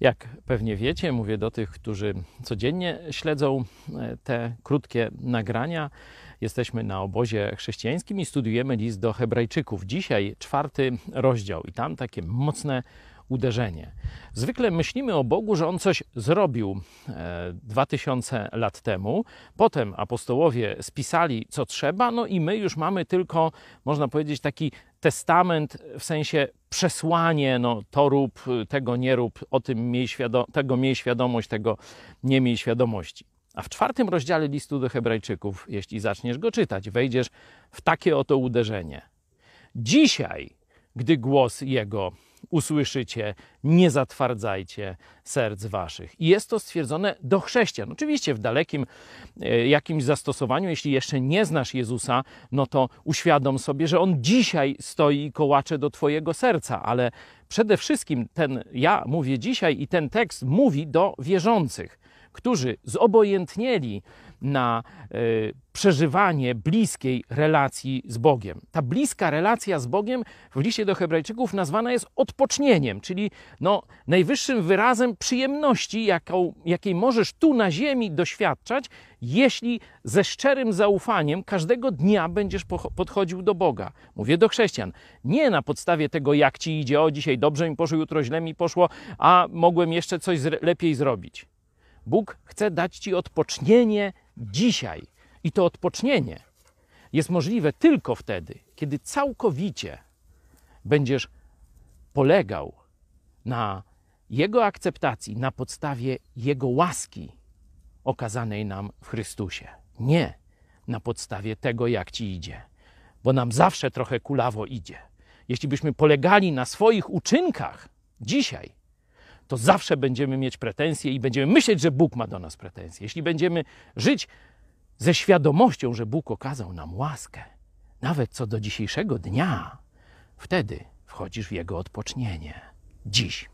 Jak pewnie wiecie, mówię do tych, którzy codziennie śledzą e, te krótkie nagrania. Jesteśmy na obozie chrześcijańskim i studiujemy list do Hebrajczyków. Dzisiaj czwarty rozdział i tam takie mocne uderzenie. Zwykle myślimy o Bogu, że On coś zrobił e, dwa tysiące lat temu, potem apostołowie spisali co trzeba, no i my już mamy tylko, można powiedzieć, taki testament w sensie przesłanie, no to rób, tego nie rób, o tym miej tego miej świadomość, tego nie miej świadomości. A w czwartym rozdziale listu do Hebrajczyków, jeśli zaczniesz go czytać, wejdziesz w takie oto uderzenie. Dzisiaj, gdy głos Jego usłyszycie, nie zatwardzajcie serc waszych. I jest to stwierdzone do chrześcijan. Oczywiście w dalekim e, jakimś zastosowaniu, jeśli jeszcze nie znasz Jezusa, no to uświadom sobie, że On dzisiaj stoi i kołacze do twojego serca, ale przede wszystkim ten, ja mówię dzisiaj i ten tekst mówi do wierzących, którzy zobojętnieli na y, przeżywanie bliskiej relacji z Bogiem. Ta bliska relacja z Bogiem w liście do Hebrajczyków nazwana jest odpocznieniem, czyli no, najwyższym wyrazem przyjemności, jaką, jakiej możesz tu na ziemi doświadczać, jeśli ze szczerym zaufaniem każdego dnia będziesz podchodził do Boga. Mówię do chrześcijan. Nie na podstawie tego, jak ci idzie, o dzisiaj dobrze mi poszło, jutro źle mi poszło, a mogłem jeszcze coś lepiej zrobić. Bóg chce dać ci odpocznienie dzisiaj. I to odpocznienie jest możliwe tylko wtedy, kiedy całkowicie będziesz polegał na Jego akceptacji na podstawie Jego łaski okazanej nam w Chrystusie. Nie na podstawie tego, jak ci idzie, bo nam zawsze trochę kulawo idzie. Jeśli byśmy polegali na swoich uczynkach dzisiaj, to zawsze będziemy mieć pretensje i będziemy myśleć, że Bóg ma do nas pretensje. Jeśli będziemy żyć ze świadomością, że Bóg okazał nam łaskę, nawet co do dzisiejszego dnia, wtedy wchodzisz w Jego odpocznienie. Dziś.